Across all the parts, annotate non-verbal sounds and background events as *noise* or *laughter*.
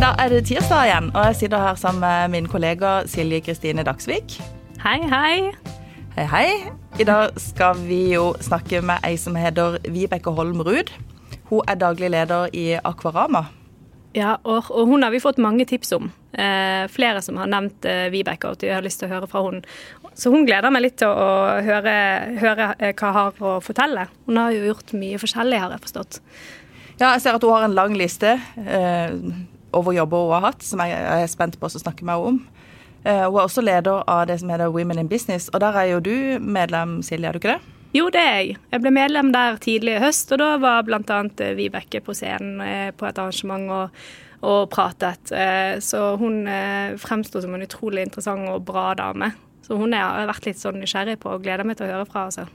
da er det tirsdag igjen, og jeg sitter her sammen med min kollega Silje Kristine Dagsvik. Hei, hei. Hei, hei. I dag skal vi jo snakke med ei som heter Vibeke Holm Ruud. Hun er daglig leder i Akvarama. Ja, og, og hun har vi fått mange tips om. Eh, flere som har nevnt eh, Vibeke, og at de har lyst til å høre fra hun. Så hun gleder meg litt til å høre, høre eh, hva hun har å fortelle. Hun har jo gjort mye forskjellig, har jeg forstått. Ja, jeg ser at hun har en lang liste eh, over jobber hun har hatt, som jeg er spent på å snakke med henne om. Eh, hun er også leder av det som heter Women in Business, og der er jo du medlem, Silje, er du ikke det? Jo, det er jeg. Jeg ble medlem der tidlig i høst, og da var bl.a. Eh, Vibeke på scenen eh, på et arrangement og, og pratet. Så hun fremsto som en utrolig interessant og bra dame. Så hun har vært litt sånn nysgjerrig på og gleder meg til å høre fra. altså.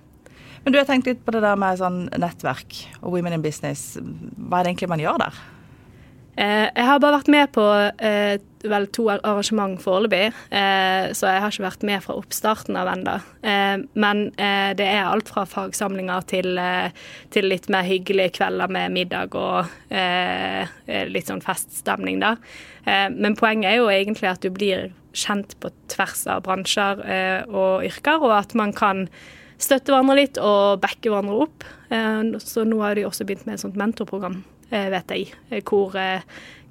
Men du har tenkt litt på det der med sånn nettverk og Women in Business. Hva er det egentlig man gjør der? Eh, jeg har bare vært med på eh, vel to arrangement foreløpig, eh, så jeg har ikke vært med fra oppstarten av ennå. Men det er alt fra fagsamlinger til, til, litt mer hyggelige kvelder med middag og litt sånn feststemning, da. Men poenget er jo egentlig at du blir kjent på tvers av bransjer og yrker, og at man kan støtte hverandre litt og backe hverandre opp. Så nå har de også begynt med et sånt mentorprogram vet jeg, eh, hvor eh,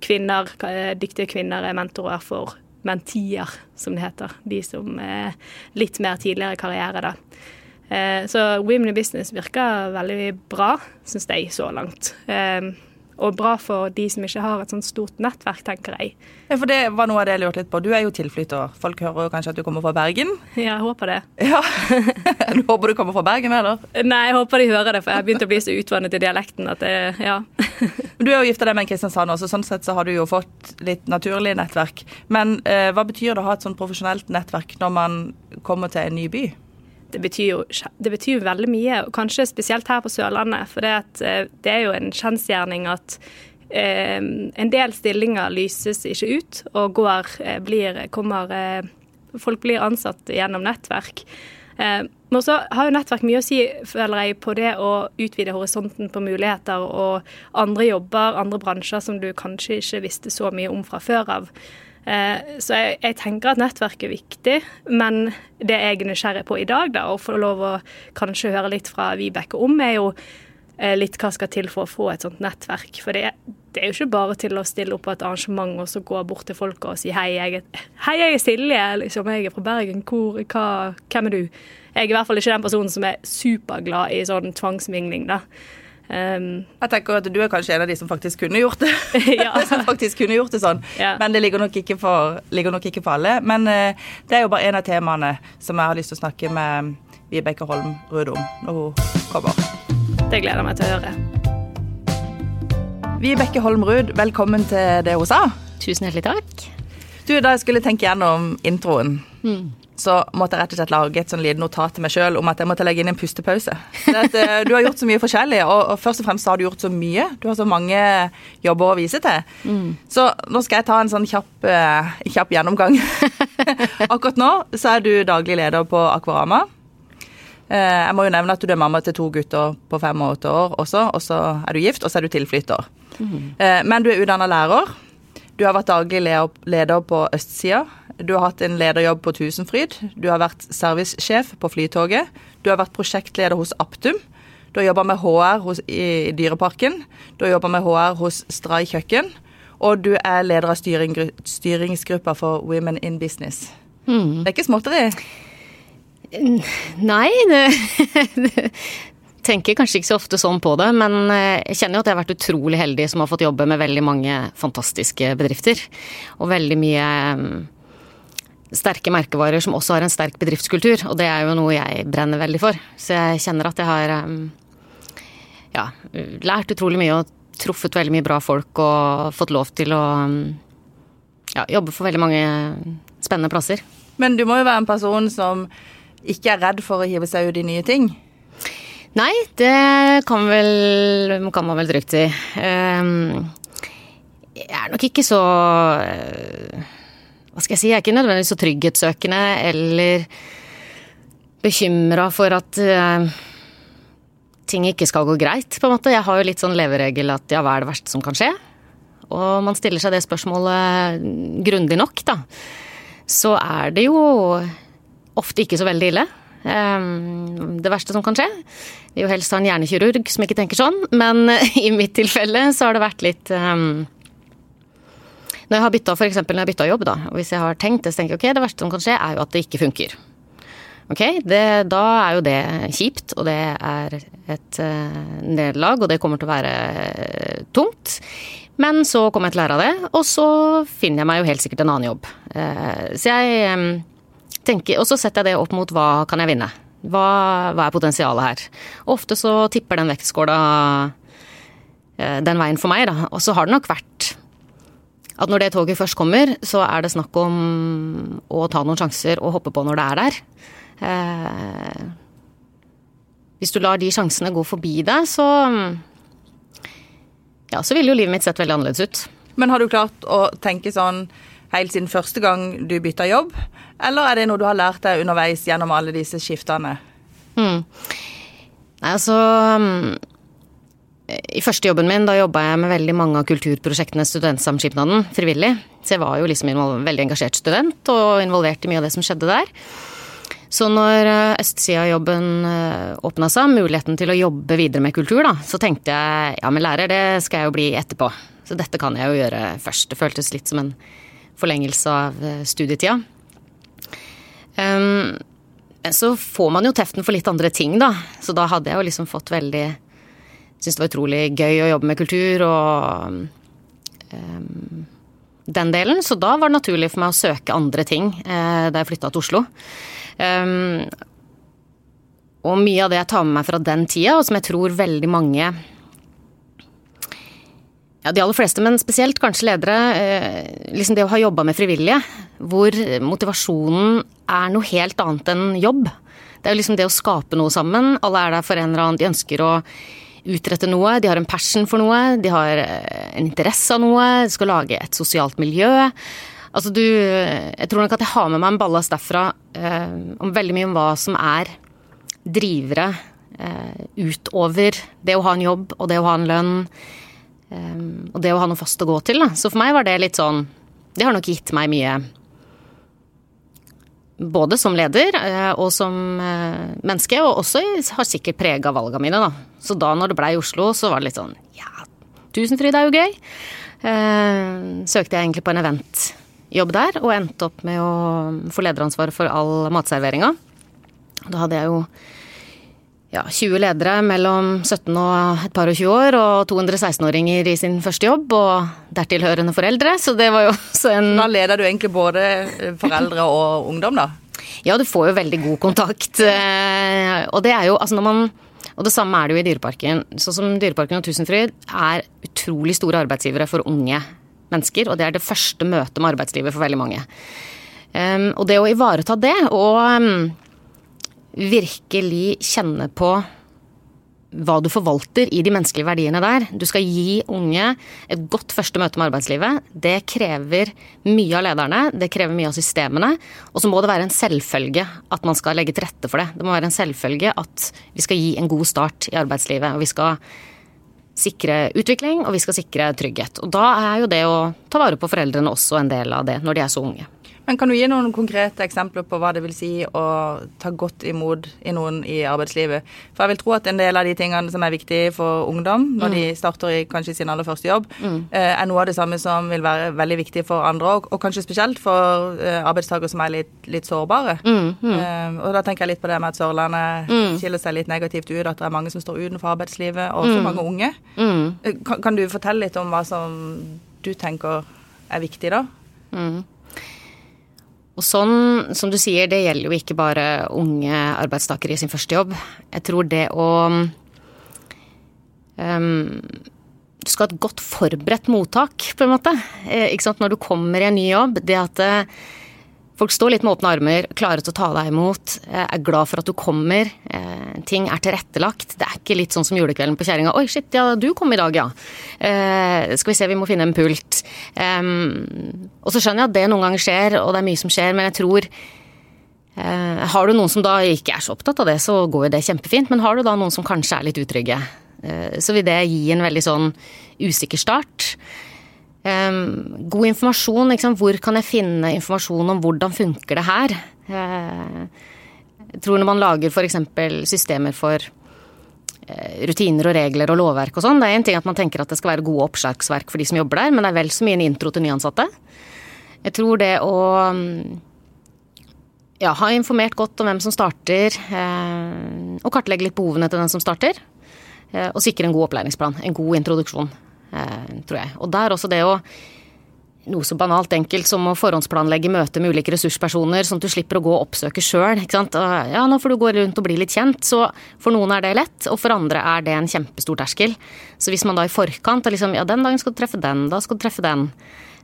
kvinner, dyktige kvinner er mentorer for mentier, som det heter. De som er litt mer tidligere i karriere, da. Så Women in Business virker veldig bra, syns jeg, så langt. Og bra for de som ikke har et sånt stort nettverk, tenker jeg. Ja, For det var noe av det jeg lurte litt på. Du er jo tilflytter. Folk hører jo kanskje at du kommer fra Bergen? Ja, jeg håper det. Ja, *laughs* Du håper du kommer fra Bergen, eller? Nei, jeg håper de hører det, for jeg har begynt å bli så utvannet i dialekten at det, ja. *laughs* Du er jo gifta deg med en Kristiansand også, sånn sett så har du jo fått litt naturlig nettverk. Men eh, hva betyr det å ha et sånn profesjonelt nettverk når man kommer til en ny by? Det betyr jo det betyr veldig mye, og kanskje spesielt her på Sørlandet. For det, at, eh, det er jo en kjensgjerning at eh, en del stillinger lyses ikke ut, og går, eh, blir, kommer eh, Folk blir ansatt gjennom nettverk. Eh, men så har jo nettverk mye å si føler jeg, på det å utvide horisonten på muligheter og andre jobber, andre bransjer som du kanskje ikke visste så mye om fra før av. Eh, så jeg, jeg, tenker at nettverk er viktig, men det jeg er nysgjerrig på i dag, da, å få lov å kanskje høre litt fra Vibeke om, er jo eh, litt hva skal til for å få et sånt nettverk. For det, det, er jo ikke bare til å stille opp på et arrangement og så gå bort til folk og si hei, jeg er, hei, jeg er Silje, liksom, jeg er fra Bergen, Hvor, hva, hvem er du? Jeg er i hvert fall ikke den personen som er superglad i sånn tvangsmingling, da. Um, jeg tenker at Du er kanskje en av de som faktisk kunne gjort det. *laughs* ja. *laughs* som faktisk kunne gjort det sånn. Ja. Men det ligger nok ikke for, nok ikke for alle. Men uh, det er jo bare en av temaene som jeg har lyst til å snakke med Vibeke Holm Ruud om når hun kommer. Det gleder jeg meg til å høre. Vibeke Holm Ruud, velkommen til det hun sa. Tusen hjertelig takk. Du, Da jeg skulle tenke gjennom introen, mm så måtte jeg rett og slett lage et sånn lite notat til meg sjøl om at jeg måtte legge inn en pustepause. At, uh, du har gjort så mye forskjellig, og, og, først og fremst har du gjort så mye. Du har så mange jobber å vise til. Mm. Så nå skal jeg ta en sånn kjapp, uh, kjapp gjennomgang. *laughs* Akkurat nå så er du daglig leder på Akvarama. Uh, jeg må jo nevne at du er mamma til to gutter på fem og åtte år også, og så er du gift, og så er du tilflytter. Mm. men du er utdanna lærer. Du har vært daglig leder på østsida. Du har hatt en lederjobb på Tusenfryd. Du har vært servicesjef på Flytoget. Du har vært prosjektleder hos Aptum. Du har jobba med HR hos, i, Dyreparken. Du har jobba med HR hos Stray kjøkken. Og du er leder av styring, styringsgruppa for Women in Business. Mm. Det er ikke småtteri? Nei, det, *laughs* tenker kanskje ikke så ofte sånn på det, men eh, jeg kjenner jo at jeg har vært utrolig heldig som har fått jobbe med veldig mange fantastiske bedrifter. Og veldig mye mm, sterke merkevarer som også har en sterk bedriftskultur. Og det er jo noe jeg brenner veldig for. Så jeg kjenner at jeg har mm, ja, lært utrolig mye og truffet veldig mye bra folk og fått lov til å mm, ja, jobbe for veldig mange spennende plasser. Men du må jo være en person som ikke er redd for å hive seg ut i nye ting? Nei, det kan, vel, kan man vel trygt si. Um, jeg er nok ikke så Hva skal jeg si, jeg er ikke nødvendigvis så trygghetssøkende eller bekymra for at uh, ting ikke skal gå greit, på en måte. Jeg har jo litt sånn leveregel at ja, hva er det verste som kan skje? og man stiller seg det spørsmålet grundig nok, da, så er det jo ofte ikke så veldig ille. Um, det verste som kan skje. Vi vil jo helst ha en hjernekirurg som ikke tenker sånn, men *laughs* i mitt tilfelle så har det vært litt um, Når jeg har bytta f.eks. når jeg bytta jobb, da, og hvis jeg har tenkt det, så tenker jeg ok, det verste som kan skje, er jo at det ikke funker. Ok, det, da er jo det kjipt, og det er et uh, nederlag, og det kommer til å være uh, tungt. Men så kommer jeg til å lære av det, og så finner jeg meg jo helt sikkert en annen jobb. Uh, så jeg um, tenker, Og så setter jeg det opp mot hva kan jeg vinne. Hva, hva er potensialet her? Ofte så tipper den vektskåla den veien for meg, da. Og så har det nok vært at når det toget først kommer, så er det snakk om å ta noen sjanser og hoppe på når det er der. Eh, hvis du lar de sjansene gå forbi deg, så Ja, så ville jo livet mitt sett veldig annerledes ut. Men har du klart å tenke sånn helt siden første gang du bytta jobb, eller er det noe du har lært deg underveis gjennom alle disse skiftene? Mm. Nei, altså I første jobben min, da jobba jeg med veldig mange av kulturprosjektene Studentsamskipnaden frivillig. Så jeg var jo liksom en veldig engasjert student og involvert i mye av det som skjedde der. Så når eh, østsida-jobben eh, åpna seg, muligheten til å jobbe videre med kultur, da, så tenkte jeg ja, men lærer, det skal jeg jo bli etterpå. Så dette kan jeg jo gjøre først. Det føltes litt som en forlengelse av eh, studietida. Um, så får man jo teften for litt andre ting, da. Så da hadde jeg jo liksom fått veldig Syntes det var utrolig gøy å jobbe med kultur og um, den delen. Så da var det naturlig for meg å søke andre ting uh, da jeg flytta til Oslo. Um, og mye av det jeg tar med meg fra den tida, og som jeg tror veldig mange ja, de aller fleste, men spesielt kanskje ledere, eh, liksom det å ha jobba med frivillige, hvor motivasjonen er noe helt annet enn jobb. Det er jo liksom det å skape noe sammen. Alle er der for en eller annen, de ønsker å utrette noe, de har en passion for noe, de har eh, en interesse av noe, de skal lage et sosialt miljø. Altså du Jeg tror nok at jeg har med meg en ballast derfra eh, om veldig mye om hva som er drivere eh, utover det å ha en jobb og det å ha en lønn. Eh, og det å ha noe fast å gå til. Da. Så for meg var det litt sånn Det har nok gitt meg mye både som leder eh, og som eh, menneske, og også har sikkert prega valgene mine, da. Så da når det blei Oslo, så var det litt sånn ja, Tusenfryd er jo gøy. Eh, søkte jeg egentlig på en event jobb der, og endte opp med å få lederansvaret for all matserveringa. Da hadde jeg jo ja, 20 ledere mellom 17 og et par og 20 år, og 200 16-åringer i sin første jobb, og dertilhørende foreldre, så det var jo også en Da leder du egentlig både foreldre *laughs* og ungdom, da? Ja, du får jo veldig god kontakt. Eh, og det er jo, altså når man og det samme er det jo i Dyreparken. Sånn som Dyreparken og Tusenfryd er utrolig store arbeidsgivere for unge mennesker, og det er det første møtet med arbeidslivet for veldig mange. Um, og det å ivareta det, og um, virkelig kjenne på hva du forvalter i de menneskelige verdiene der. Du skal gi unge et godt første møte med arbeidslivet. Det krever mye av lederne, det krever mye av systemene. Og så må det være en selvfølge at man skal legge til rette for det. Det må være en selvfølge at vi skal gi en god start i arbeidslivet. Og vi skal sikre utvikling, og vi skal sikre trygghet. Og da er jo det å ta vare på foreldrene også en del av det, når de er så unge. Men Kan du gi noen konkrete eksempler på hva det vil si å ta godt imot i noen i arbeidslivet? For jeg vil tro at en del av de tingene som er viktige for ungdom når mm. de starter i kanskje sin aller første jobb, mm. Eh, er noe av det samme som vil være veldig viktig for andre òg, og kanskje spesielt for uh, arbeidstakere som er litt, litt sårbare. Mm. Uh, og da tenker jeg litt på det med at Sørlandet mm. skiller seg litt negativt ut, at det er mange som står utenfor arbeidslivet, og også mm. mange unge. Kan, kan, du fortelle litt om hva som du tenker er viktig da? Mm. Og sånn, som du sier, det gjelder jo ikke bare unge arbeidstakere i sin første jobb. Jeg tror det å um, Du skal ha et godt forberedt mottak, på en måte. Eh, ikke sant? Når du kommer i en ny jobb. Det at uh, Folk står litt med åpne armer, klare til å ta deg imot, eh, er glad for at du kommer. Eh, ting er tilrettelagt. Det er ikke litt sånn som julekvelden på kjerringa. 'Oi, shit, ja, du kom i dag, ja'. Eh, skal vi se, vi må finne en pult. og så skjønner jeg at det noen ganger skjer, og det er mye som skjer, men jeg tror Har du noen som da ikke er så opptatt av det, så går jo det kjempefint. Men har du da noen som kanskje er litt utrygge, så vil det gi en veldig sånn usikker start. Um, god informasjon. Liksom. Hvor kan jeg finne informasjon om hvordan funker det her? Uh, jeg tror når man lager f.eks. systemer for uh, rutiner og regler og lovverk og sånn, det er en ting at man tenker at det skal være gode oppslagsverk for de som jobber der, men det er vel så mye en intro til nyansatte. Jeg tror det å um, ja, ha informert godt om hvem som starter, uh, og kartlegge litt behovene til den som starter, og sikre en god opplæringsplan, en god introduksjon, tror jeg. Og der også det å noe så banalt enkelt som å forhåndsplanlegge møte med ulike ressurspersoner, sånn at du slipper å gå og oppsøke sjøl. Ja, nå får du gå rundt og bli litt kjent. Så for noen er det lett, og for andre er det en kjempestor terskel. Så hvis man da i forkant er liksom Ja, den dagen skal du treffe den, da skal du treffe den.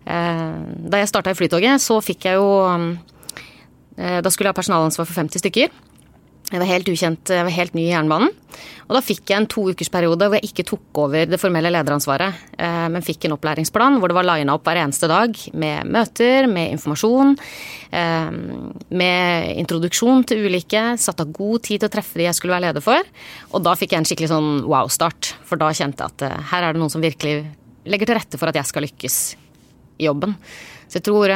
Eh, da jeg starta i Flytoget, så fikk jeg jo eh, Da skulle jeg ha personalansvar for 50 stykker. Jeg var helt ukjent, jeg var helt ny i jernbanen. Og da fikk jeg en to ukers periode hvor jeg ikke tok over det formelle lederansvaret, eh, men fikk en opplæringsplan hvor det var lina opp hver eneste dag med møter, med informasjon, eh, med introduksjon til ulike. Satt av god tid til å treffe de jeg skulle være leder for. Og da fikk jeg en skikkelig sånn wow-start, for da kjente jeg at eh, her er det noen som virkelig legger til rette for at jeg skal lykkes i jobben. Så jeg tror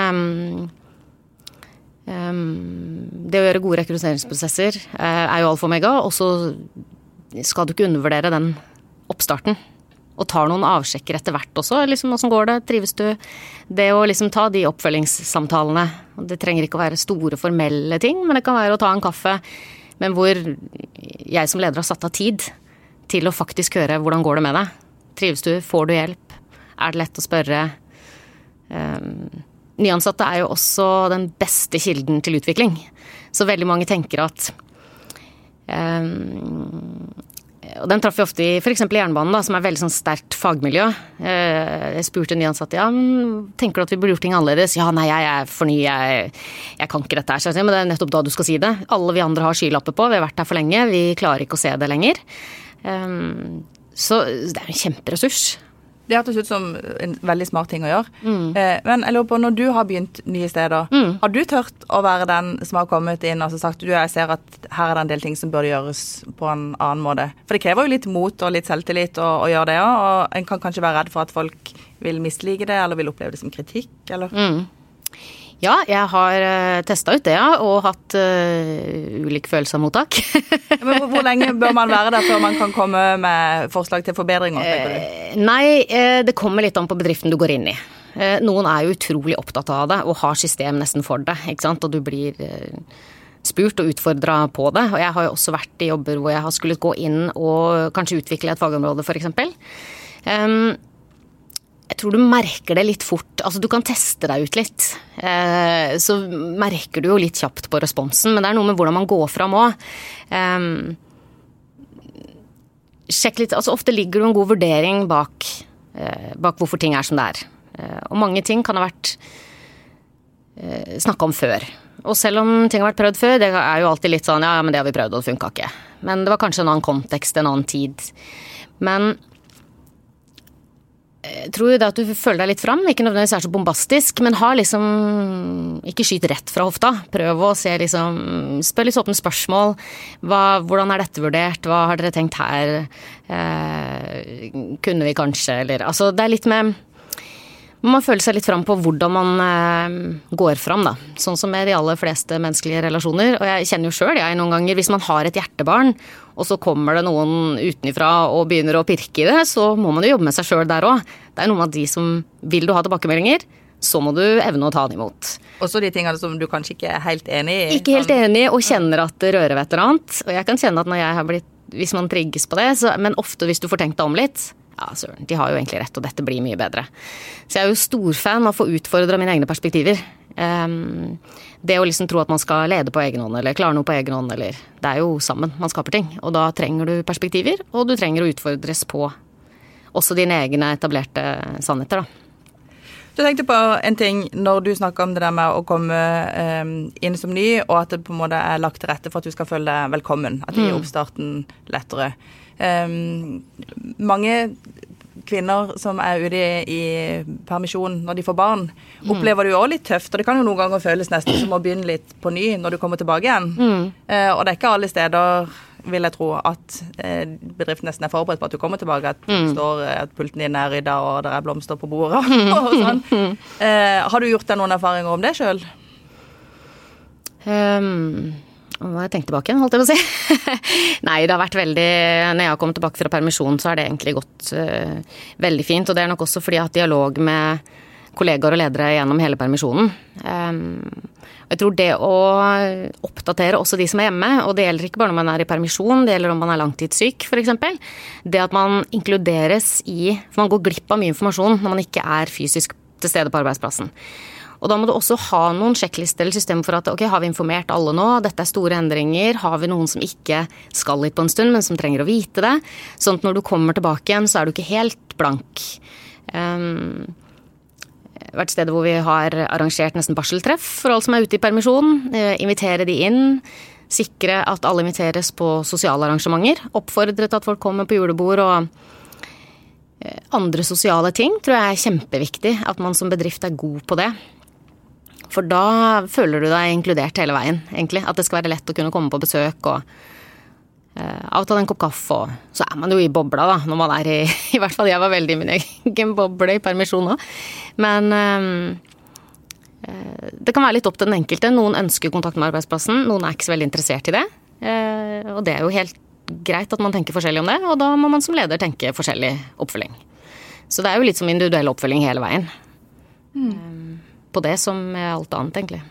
det å gjøre gode rekrutteringsprosesser uh, er jo alfa og omega, og så skal du ikke undervurdere den oppstarten. Og tar noen avsjekker etter hvert også. liksom Åssen går det, trives du? Det å liksom ta de oppfølgingssamtalene. Det trenger ikke å være store, formelle ting, men det kan være å ta en kaffe. Men hvor jeg som leder har satt av tid til å faktisk høre hvordan går det med deg. Trives du? Får du hjelp? Er det lett å spørre? Um, nyansatte er jo også den beste kilden til utvikling. Så veldig mange tenker at um, og den traff vi ofte i f.eks. jernbanen, da, som er veldig sånn sterkt fagmiljø. Eh, jeg spurte nyansatte ja, tenker du at vi burde gjort ting annerledes. Ja, nei, jeg er for ny, jeg, jeg kan ikke dette her. Så jeg sier, men det er nettopp da du skal si det. Alle vi andre har skylapper på, vi har vært her for lenge, vi klarer ikke å se det lenger. Um, så det er en kjemperessurs. Det hørtes ut som en veldig smart ting å gjøre. Mm. Eh, men jeg lurer på, når du har begynt nye steder, mm. har du tørt å være den som har kommet inn og sagt du, jeg ser at her er det en del ting som burde gjøres på en annen måte? For det krever jo litt mot og litt selvtillit å, å gjøre det òg, og en kan kanskje være redd for at folk vil mislike det eller vil oppleve det som kritikk, eller? Mm. Ja, jeg har eh, testa ut det, ja. Og hatt uh, ulik følelse av mottak. Men hvor, hvor, lenge bør man være der før man kan komme med forslag til forbedringer? Uh, nei, uh, det kommer litt an på bedriften du går inn i. Noen er jo utrolig opptatt av det og har system nesten for det. ikke sant? Og du blir spurt og utfordra på det. Og jeg har jo også vært i jobber hvor jeg har skullet gå inn og kanskje utvikle et fagområde, f.eks. Um, jeg tror du merker det litt fort. Altså, du kan teste deg ut litt. Eh, så merker du jo litt kjapt på responsen, men det er noe med hvordan man går fram òg. Eh, sjekk litt Altså, ofte ligger det en god vurdering bak, eh, bak hvorfor ting er som det er. Eh, og mange ting kan ha vært eh, snakka om før. Og selv om ting har vært prøvd før, det er jo alltid litt sånn ja, men det har vi prøvd, og det funka ikke. Men det var kanskje en annen kontekst, en annen tid. Men tror jo det at du føler deg litt fram, ikke nødvendigvis er så bombastisk, men har liksom Ikke skyt rett fra hofta. Prøv å se liksom Spør litt åpne spørsmål. Hva, hvordan er dette vurdert? Hva har dere tenkt her? Eh, kunne vi kanskje, eller Altså, det er litt med man føler seg litt fram på hvordan man eh, går fram, da. Sånn som med de aller fleste menneskelige relasjoner. Og jeg kjenner jo sjøl, jeg, noen ganger, hvis man har et hjertebarn, og så kommer det noen utenifra og begynner å pirke i det, så må man jo jobbe med seg sjøl der òg. Det er noe med at de som vil du ha tilbakemeldinger, så må du evne å ta den imot. Også de tingene som du kanskje ikke er helt enig i? Ikke helt enig, og kjenner at det rører ved et eller annet. Og jeg kan kjenne at når jeg har blitt Hvis man trigges på det, så, men ofte hvis du får tenkt deg om litt, ja, søren, de har jo egentlig rett, og dette blir mye bedre. Så jeg er jo storfan av å få utfordra mine egne perspektiver. Um, det å liksom tro at man skal lede på egen hånd eller klare noe på egen hånd, eller Det er jo sammen man skaper ting. Og da trenger du perspektiver, og du trenger å utfordres på også dine egne etablerte sannheter, da. Du tenkte på en ting når du snakker om det der med å komme um, inn som ny, og at det på en måte er lagt til rette for at du skal føle deg velkommen. At det gir mm. oppstarten lettere. Um, mange kvinner som er ute i, permisjon når de får barn, mm. opplever det jo òg litt tøft. Og det kan jo noen ganger føles nesten som å begynne litt på ny når du kommer tilbake igjen. Mm. Uh, og det er ikke alle steder vil jeg tro, at eh, bedriften nesten er forberedt på at du kommer tilbake. At, mm. står, eh, at pulten din er rydda, og det er blomster på bordet. *laughs* og sånn. Eh, har du gjort deg noen erfaringer om det sjøl? Um, må jeg tenkt tilbake igjen, holdt jeg på å si. *laughs* Nei, det har vært veldig Når jeg har kommet tilbake fra permisjon, så har det egentlig gått uh, veldig fint. Og det er nok også fordi jeg har hatt dialog med kollegaer og ledere gjennom hele permisjonen. Um, jeg tror det å oppdatere også de som er hjemme, og det gjelder ikke bare når man er i permisjon, det gjelder om man er langtidssyk f.eks. Det at man inkluderes i For man går glipp av mye informasjon når man ikke er fysisk til stede på arbeidsplassen. Og da må du også ha noen sjekklister eller systemer for at ok, har vi informert alle nå, dette er store endringer, har vi noen som ikke skal hit på en stund, men som trenger å vite det? Sånn at når du kommer tilbake igjen, så er du ikke helt blank. Um, vært steder hvor vi har arrangert nesten barseltreff for alle som er ute i permisjon. Eh, invitere de inn. Sikre at alle inviteres på sosiale arrangementer. Oppfordre til at folk kommer på julebord og eh, andre sosiale ting tror jeg er kjempeviktig. At man som bedrift er god på det. For da føler du deg inkludert hele veien, egentlig. At det skal være lett å kunne komme på besøk og uh, av en kopp kaffe, og så er man jo i bobla, da, når man er i *laughs* I hvert fall jeg var veldig i min egen *laughs* boble i permisjon òg. Men um, det kan være litt opp til den enkelte. Noen ønsker kontakt med arbeidsplassen, noen er ikke så veldig interessert i det. Og det er jo helt greit at man tenker forskjellig om det, og da må man som leder tenke forskjellig oppfølging. Så det er jo litt som individuell oppfølging hele veien. Mm. På det som med alt annet, egentlig.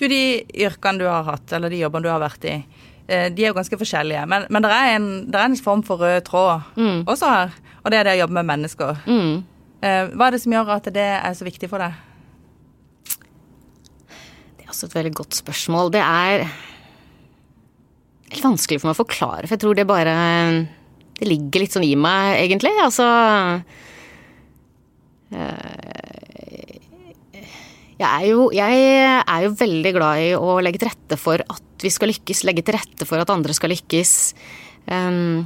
Du, de yrkene du har hatt, eller de jobbene du har vært i, de er jo ganske forskjellige. Men, men det, er en, det, er en, form for rød tråd mm. også her, og det er det å jobbe med mennesker. Mm. Eh, hva er det som gjør at det er så viktig for deg? Det er også et veldig godt spørsmål. Det er litt vanskelig for meg å forklare, for jeg tror det bare Det ligger litt sånn i meg, egentlig. Altså eh, jeg er, jo, jeg er jo veldig glad i å legge til rette for at vi skal lykkes, legge til rette for at andre skal lykkes. Um,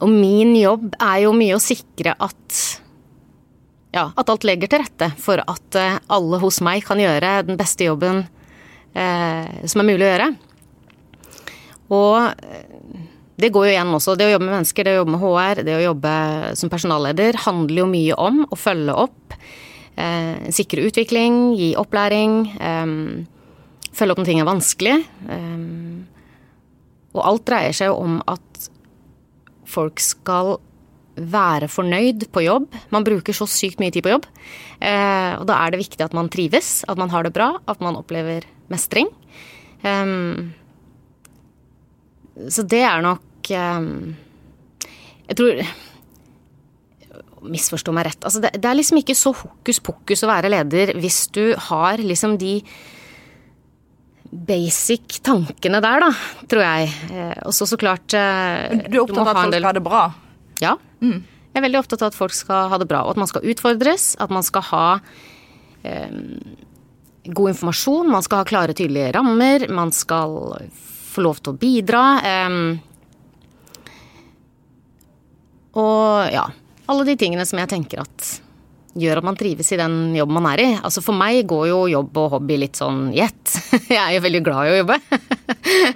og min jobb er jo mye å sikre at ja, at alt legger til rette for at uh, alle hos meg kan gjøre den beste jobben eh, som er mulig å gjøre. Og uh, det går jo igjen også. Det å jobbe med mennesker, det å jobbe med HR, det å jobbe som personalleder handler jo mye om å følge opp, sikre utvikling, gi opplæring. eh, følge opp når ting er vanskelig. Og alt dreier seg jo om at folk skal være fornøyd på jobb. Man bruker så sykt mye tid på jobb. Eh, og da er det viktig at man trives, at man har det bra, at man opplever mestring. Um, så det er nok um, Jeg tror Misforstå meg rett. Altså det, det, er liksom ikke så hokus pokus å være leder hvis du har liksom de basic tankene der, da, tror jeg. Eh, og så så klart eh, Du er opptatt av at folk skal ha det bra? Ja. Mm. Jeg er veldig opptatt av at folk skal ha det bra, og at man skal utfordres. At man skal ha eh, god informasjon, man skal ha klare, tydelige rammer. Man skal få lov til å bidra. Eh, og ja, alle de tingene som jeg tenker at gjør at man trives i den jobben man er i. Altså For meg går jo jobb og hobby litt sånn i ett. *laughs* Jeg er jo veldig glad i å jobbe.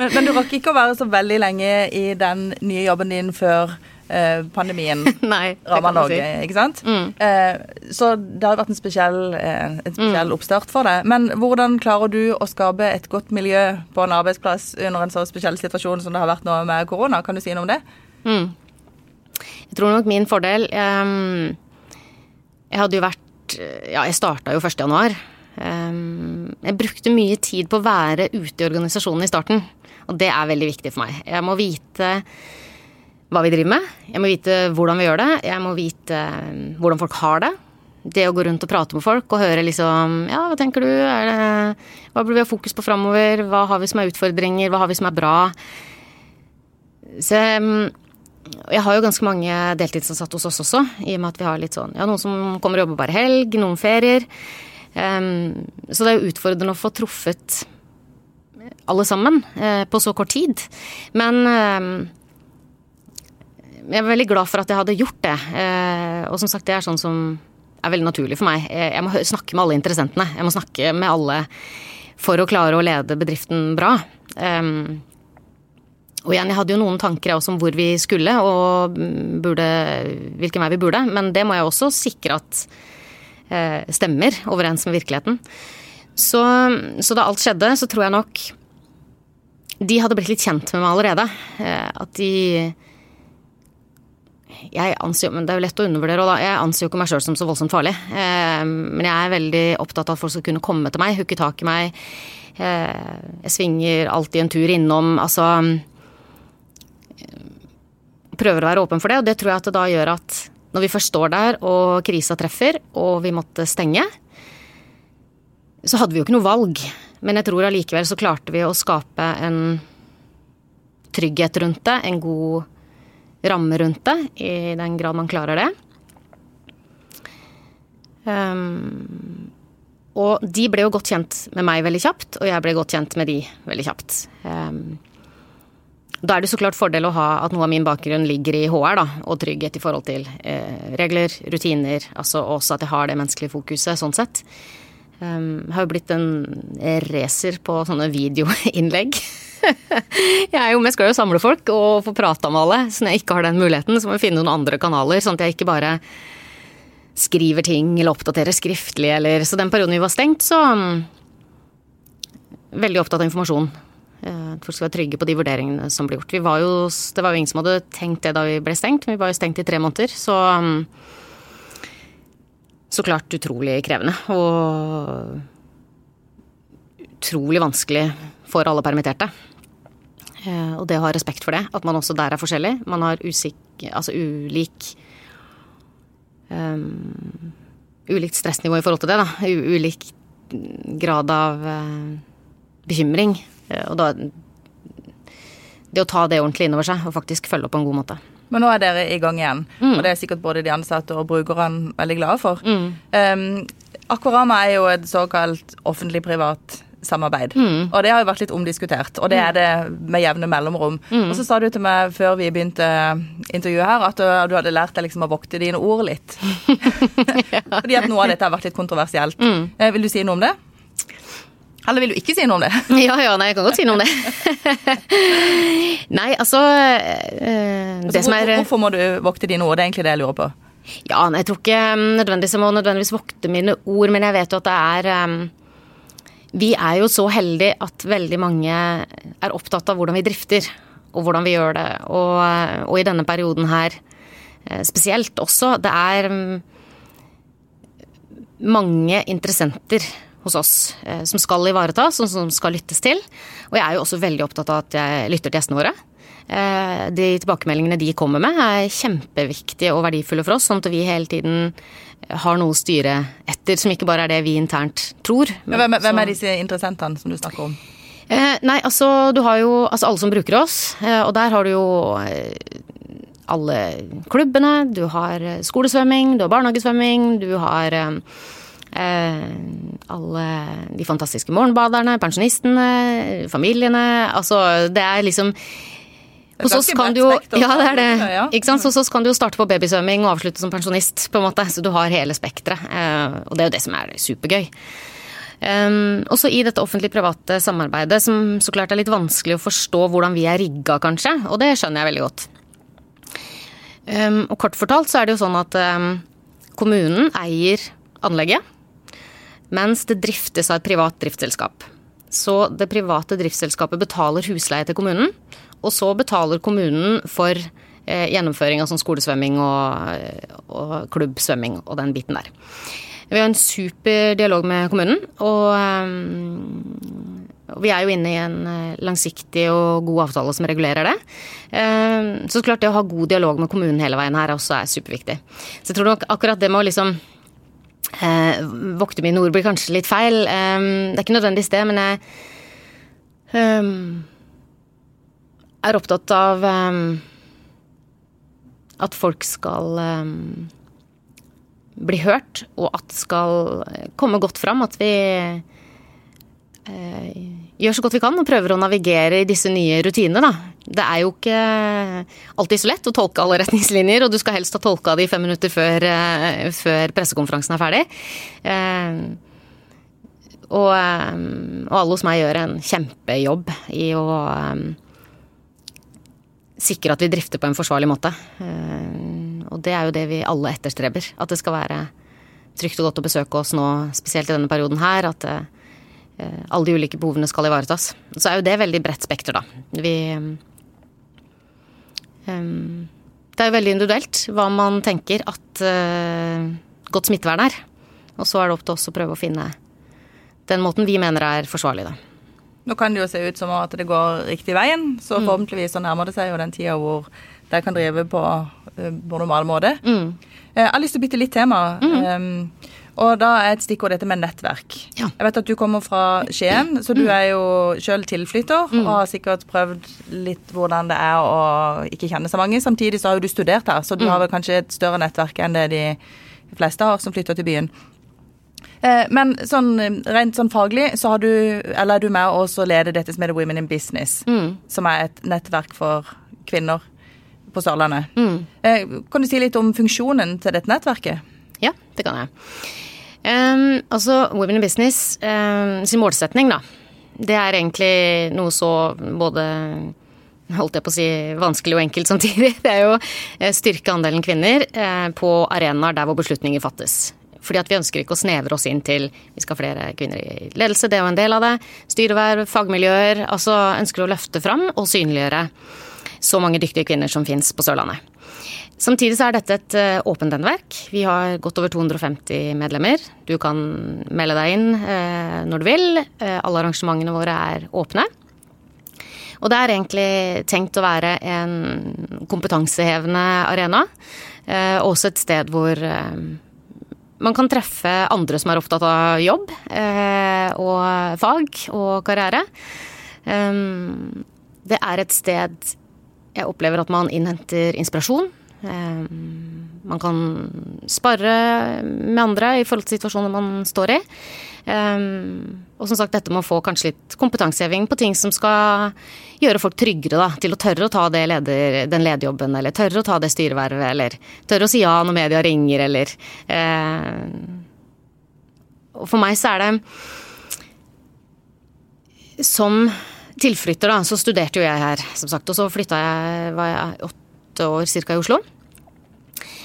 men, men, du rakk ikke å være så veldig lenge i den nye jobben din før eh, pandemien *laughs* ramma Norge, si. ikke sant? Mm. Eh, så det har vært en spesiell, eh, en spesiell mm. oppstart for deg. Men hvordan klarer du å skape et godt miljø på en arbeidsplass under en så spesiell situasjon som det har vært nå med korona? Kan du si noe om det? Mm. Jeg tror nok min fordel um jeg hadde jo vært Ja, jeg starta jo 1. januar. Ehm, jeg brukte mye tid på å være ute i organisasjonen i starten. Og det er veldig viktig for meg. Jeg må vite hva vi driver med. Jeg må vite hvordan vi gjør det. Jeg må vite ehm, hvordan folk har det. Det å gå rundt og prate med folk og høre liksom Ja, hva tenker du? Det, hva burde vi ha fokus på framover? Hva har vi som er utfordringer? Hva har vi som er bra? Så jeg har jo ganske mange deltidsansatte hos oss også, i og med at vi har litt sånn Ja, noen som kommer og jobber bare helg, noen ferier. Um, så det er jo utfordrende å få truffet alle sammen uh, på så kort tid. Men um, jeg er veldig glad for at jeg hadde gjort det. Uh, og som sagt, det er sånn som er veldig naturlig for meg. Jeg må snakke med alle interessentene. Jeg må snakke med alle for å klare å lede bedriften bra. Um, og igjen, jeg hadde jo noen tanker også om hvor vi skulle, og burde, hvilken vei vi burde, men det må jeg også sikre at eh, stemmer overens med virkeligheten. Så, så, da alt skjedde, så tror jeg nok de hadde blitt litt kjent med meg allerede. Eh, at de jeg anser, men Det er jo lett å undervurdere, og da, jeg anser jo ikke meg sjøl som så voldsomt farlig. Eh, men jeg er veldig opptatt av at folk skal kunne komme til meg, hooke tak i meg. Eh, jeg svinger alltid en tur innom. Altså Prøver å være åpen for det, og det tror jeg at det da gjør at når vi først står der og krisa treffer og vi måtte stenge, så hadde vi jo ikke noe valg. Men jeg tror allikevel så klarte vi å skape en trygghet rundt det, en god ramme rundt det, i den grad man klarer det. Um, og de ble jo godt kjent med meg veldig kjapt, og jeg ble godt kjent med de veldig kjapt. Um, da er det så klart fordel å ha at noe av min bakgrunn ligger i HR, da, og trygghet i forhold til eh, regler, rutiner, altså også at jeg har det menneskelige fokuset, sånn sett. Um, har jo blitt en racer på sånne videoinnlegg. *laughs* jeg, er jo, med, skal jo samle folk og få prata med alle, så når jeg ikke har den muligheten, så må jeg finne noen andre kanaler, sånn at jeg ikke bare skriver ting eller oppdaterer skriftlig eller Så den perioden vi var stengt, så um, Veldig opptatt av informasjon. Eh, at folk skal være trygge på de vurderingene som blir gjort. Var jo, det var jo ingen som hadde tenkt det da vi ble stengt, men vi var jo stengt i tre måneder. Så um, så klart utrolig krevende. Og utrolig vanskelig for alle permitterte. Eh, og det å ha respekt for det, at man også der er forskjellig. Man har usik, altså ulik um, Ulikt stressnivå i forhold til det, da. U ulik grad av uh, bekymring. Uh, og da Det å ta det ordentlig innover seg og faktisk følge opp på en god måte. Men nå er dere i gang igjen, mm. og det er sikkert både de ansatte og brukerne veldig glade for. Mm. Um, Akvarama er jo et såkalt offentlig-privat samarbeid. Mm. Og det har jo vært litt omdiskutert, og det er det med jevne mellomrom. Mm. Og så sa du til meg før vi begynte intervjuet her, at du hadde lært deg liksom å vokte dine ord litt. ja. *laughs* *laughs* Fordi at noe av dette har vært litt kontroversielt. Mm. Eh, vil du si noe om det? Eller vil du ikke si noe om det? *laughs* Ja, ja, nei, jeg kan godt si noe om det. *laughs* nei, altså, øh, altså hvor, er, Hvorfor må du vokte dine ord? Det er egentlig det jeg lurer på. Ja, jeg tror ikke um, nødvendigvis jeg må nødvendigvis vokte mine ord, men jeg vet jo at det er um, Vi er jo så heldige at veldig mange er opptatt av hvordan vi drifter, og hvordan vi gjør det. Og, og i denne perioden her eh, spesielt også. Det er um, mange interessenter hos oss eh, som skal ivaretas, og som skal lyttes til. Og jeg er jo også veldig opptatt av at jeg lytter til gjestene våre. Eh, de tilbakemeldingene de kommer med er kjempeviktige og verdifulle for oss, sånn at vi hele tiden har noe å styre etter, som ikke bare er det vi internt tror. Men, hvem, hvem, er disse interessentene som du snakker om? Eh, nei, altså du har jo altså alle som bruker oss, og der har du jo alle klubbene, du har skolesvømming, du har barnehagesvømming, du har Eh, alle de fantastiske morgenbaderne, pensjonistene, familiene. Altså, det er liksom hos oss kan du jo Ja, det er det. Ikke sant? Hos oss kan du jo starte på babysvømming og avslutte som pensjonist, på en måte. Så du har hele spekteret. Eh, og det er jo det som er supergøy. Um, også i dette offentlig-private samarbeidet, som så klart er litt vanskelig å forstå hvordan vi er rigga, kanskje. Og det skjønner jeg veldig godt. Um, og kort fortalt så er det jo sånn at um, kommunen eier anlegget mens det driftes av et privat driftsselskap. Så det private driftsselskapet betaler husleie til kommunen, og så betaler kommunen for eh, gjennomføring av sånn skolesvømming og, eh, og, klubbsvømming og den biten der. Vi har en super dialog med kommunen, og um, vi er jo inne i en langsiktig og god avtale som regulerer det. Så klart det å ha god dialog med kommunen hele veien her også er superviktig. Så jeg tror nok akkurat det med å liksom eh, Vokte mine ord blir kanskje litt feil. Um, det er ikke nødvendigvis det, men jeg um, er opptatt av um, at folk skal bli hørt, og at skal komme godt fram. At vi uh, gjør så godt vi kan og prøver å navigere i disse nye rutinene, da. Det er jo ikke alltid så lett å tolke alle retningslinjer, og du skal helst ha tolka de fem minutter før, eh, før pressekonferansen er ferdig. Eh, og, eh, og, alle hos meg gjør en kjempejobb i å sikre at vi drifter på en forsvarlig måte. Og det er jo det vi alle etterstreber. At det skal være trygt og godt å besøke oss nå, spesielt i denne perioden her. At eh, alle de ulike behovene skal ivaretas. Så er jo det veldig bredt spekter, da. Vi um, Det er jo veldig individuelt hva man tenker at uh, godt smittevern er. Og så er det opp til oss å prøve å finne den måten vi mener er forsvarlig, da. Nå kan det jo se ut som at det går riktig veien, så mm. forhåpentligvis så nærmer det seg jo den tida hvor de kan drive på, eh, på normal måte. Mm. Eh, jeg har lyst til å bytte litt tema. Mm. Um, og da er et stikkord dette med nettverk. Ja. Jeg vet at du kommer fra Skien, så du mm. er jo sjøl tilflytter mm. og har sikkert prøvd litt hvordan det er å ikke kjenne så mange. Samtidig så har jo du studert her, så du mm. har vel kanskje et større nettverk enn det de fleste har som flytter til byen. Eh, men sånn, rent sånn faglig så har du, eller er du med å lede dette som heter Women in Business, mm. som er et nettverk for kvinner på Sørlandet. Mm. Eh, kan du si litt om funksjonen til dette nettverket? Ja, det kan jeg. Um, altså, Women in Business um, sin målsetning, da. Det er egentlig noe så både holdt jeg på å si vanskelig og enkelt samtidig. *laughs* Det er jo eh, styrke andelen kvinner på arenaer der hvor beslutninger fattes. Fordi at vi ønsker ikke å snevre oss inn til vi skal ha flere kvinner i ledelse, det er jo en del av det. Styreverv, fagmiljøer. Altså ønsker å løfte fram og synliggjøre så mange dyktige kvinner som fins på Sørlandet. Samtidig så er dette et eh, åpent nettverk. Vi har godt over 250 medlemmer. Du kan melde deg inn eh, når du vil. Eh, alle arrangementene våre er åpne. Og det er egentlig tenkt å være en kompetansehevende arena. Også et sted hvor man kan treffe andre som er opptatt av jobb og fag og karriere. Det er et sted jeg opplever at man innhenter inspirasjon. Um, man kan spare med andre i forhold til situasjoner man står i. Um, og som sagt, dette med å få kanskje litt kompetanseheving på ting som skal gjøre folk tryggere da, til å tørre å ta leder, den lederjobben, eller tørre å ta det styrevervet, eller tørre å si ja når media ringer, eller uh, Og for meg så er det Som tilflytter, da, så studerte jo jeg her, som sagt, og så flytta jeg, var jeg åtte år cirka i Oslo.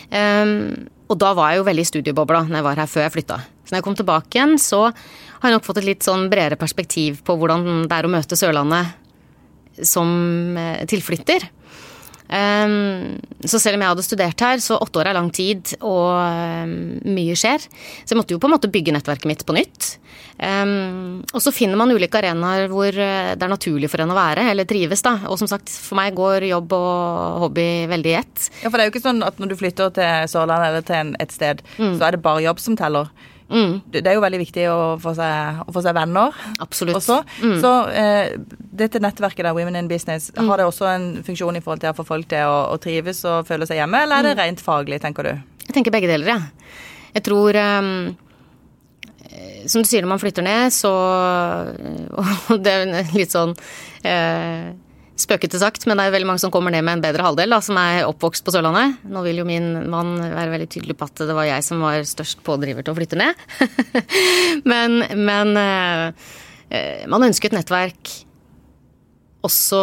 Um, og da var jeg jo veldig i studiebobla når jeg var her før jeg flytta. Så når jeg kom tilbake igjen, så har jeg nok fått et litt sånn bredere perspektiv på hvordan det er å møte Sørlandet som eh, tilflytter. Um, så selv om jeg hadde studert her, så åtte år er lang tid, og um, mye skjer. Så jeg måtte jo på en måte bygge nettverket mitt på nytt. Um, og så finner man ulike arenaer hvor eh, det er naturlig for en å være, eller trives, da. Og som sagt, for meg går jobb og hobby veldig i ett. Ja, for det er jo ikke sånn at når du flytter til Sørlandet eller til et sted, mm. så er det bare jobb som teller. Mm. Det er jo veldig viktig å få seg, å få seg venner Absolutt. også. Mm. Så eh, dette nettverket der, Women in Business, mm. har det også en funksjon i forhold til å få folk til å, å trives og føle seg hjemme, eller er det mm. rent faglig, tenker du? Jeg tenker begge deler, ja. Jeg tror um, Som du sier, når man flytter ned, så *laughs* Og det er litt sånn eh, spøkete sagt, men det er veldig mange som kommer ned med en bedre halvdel, da, som er oppvokst på Sørlandet. Nå vil jo min mann være veldig tydelig på at det var jeg som var størst pådriver til å flytte ned. *laughs* men, men eh, man ønsker et nettverk også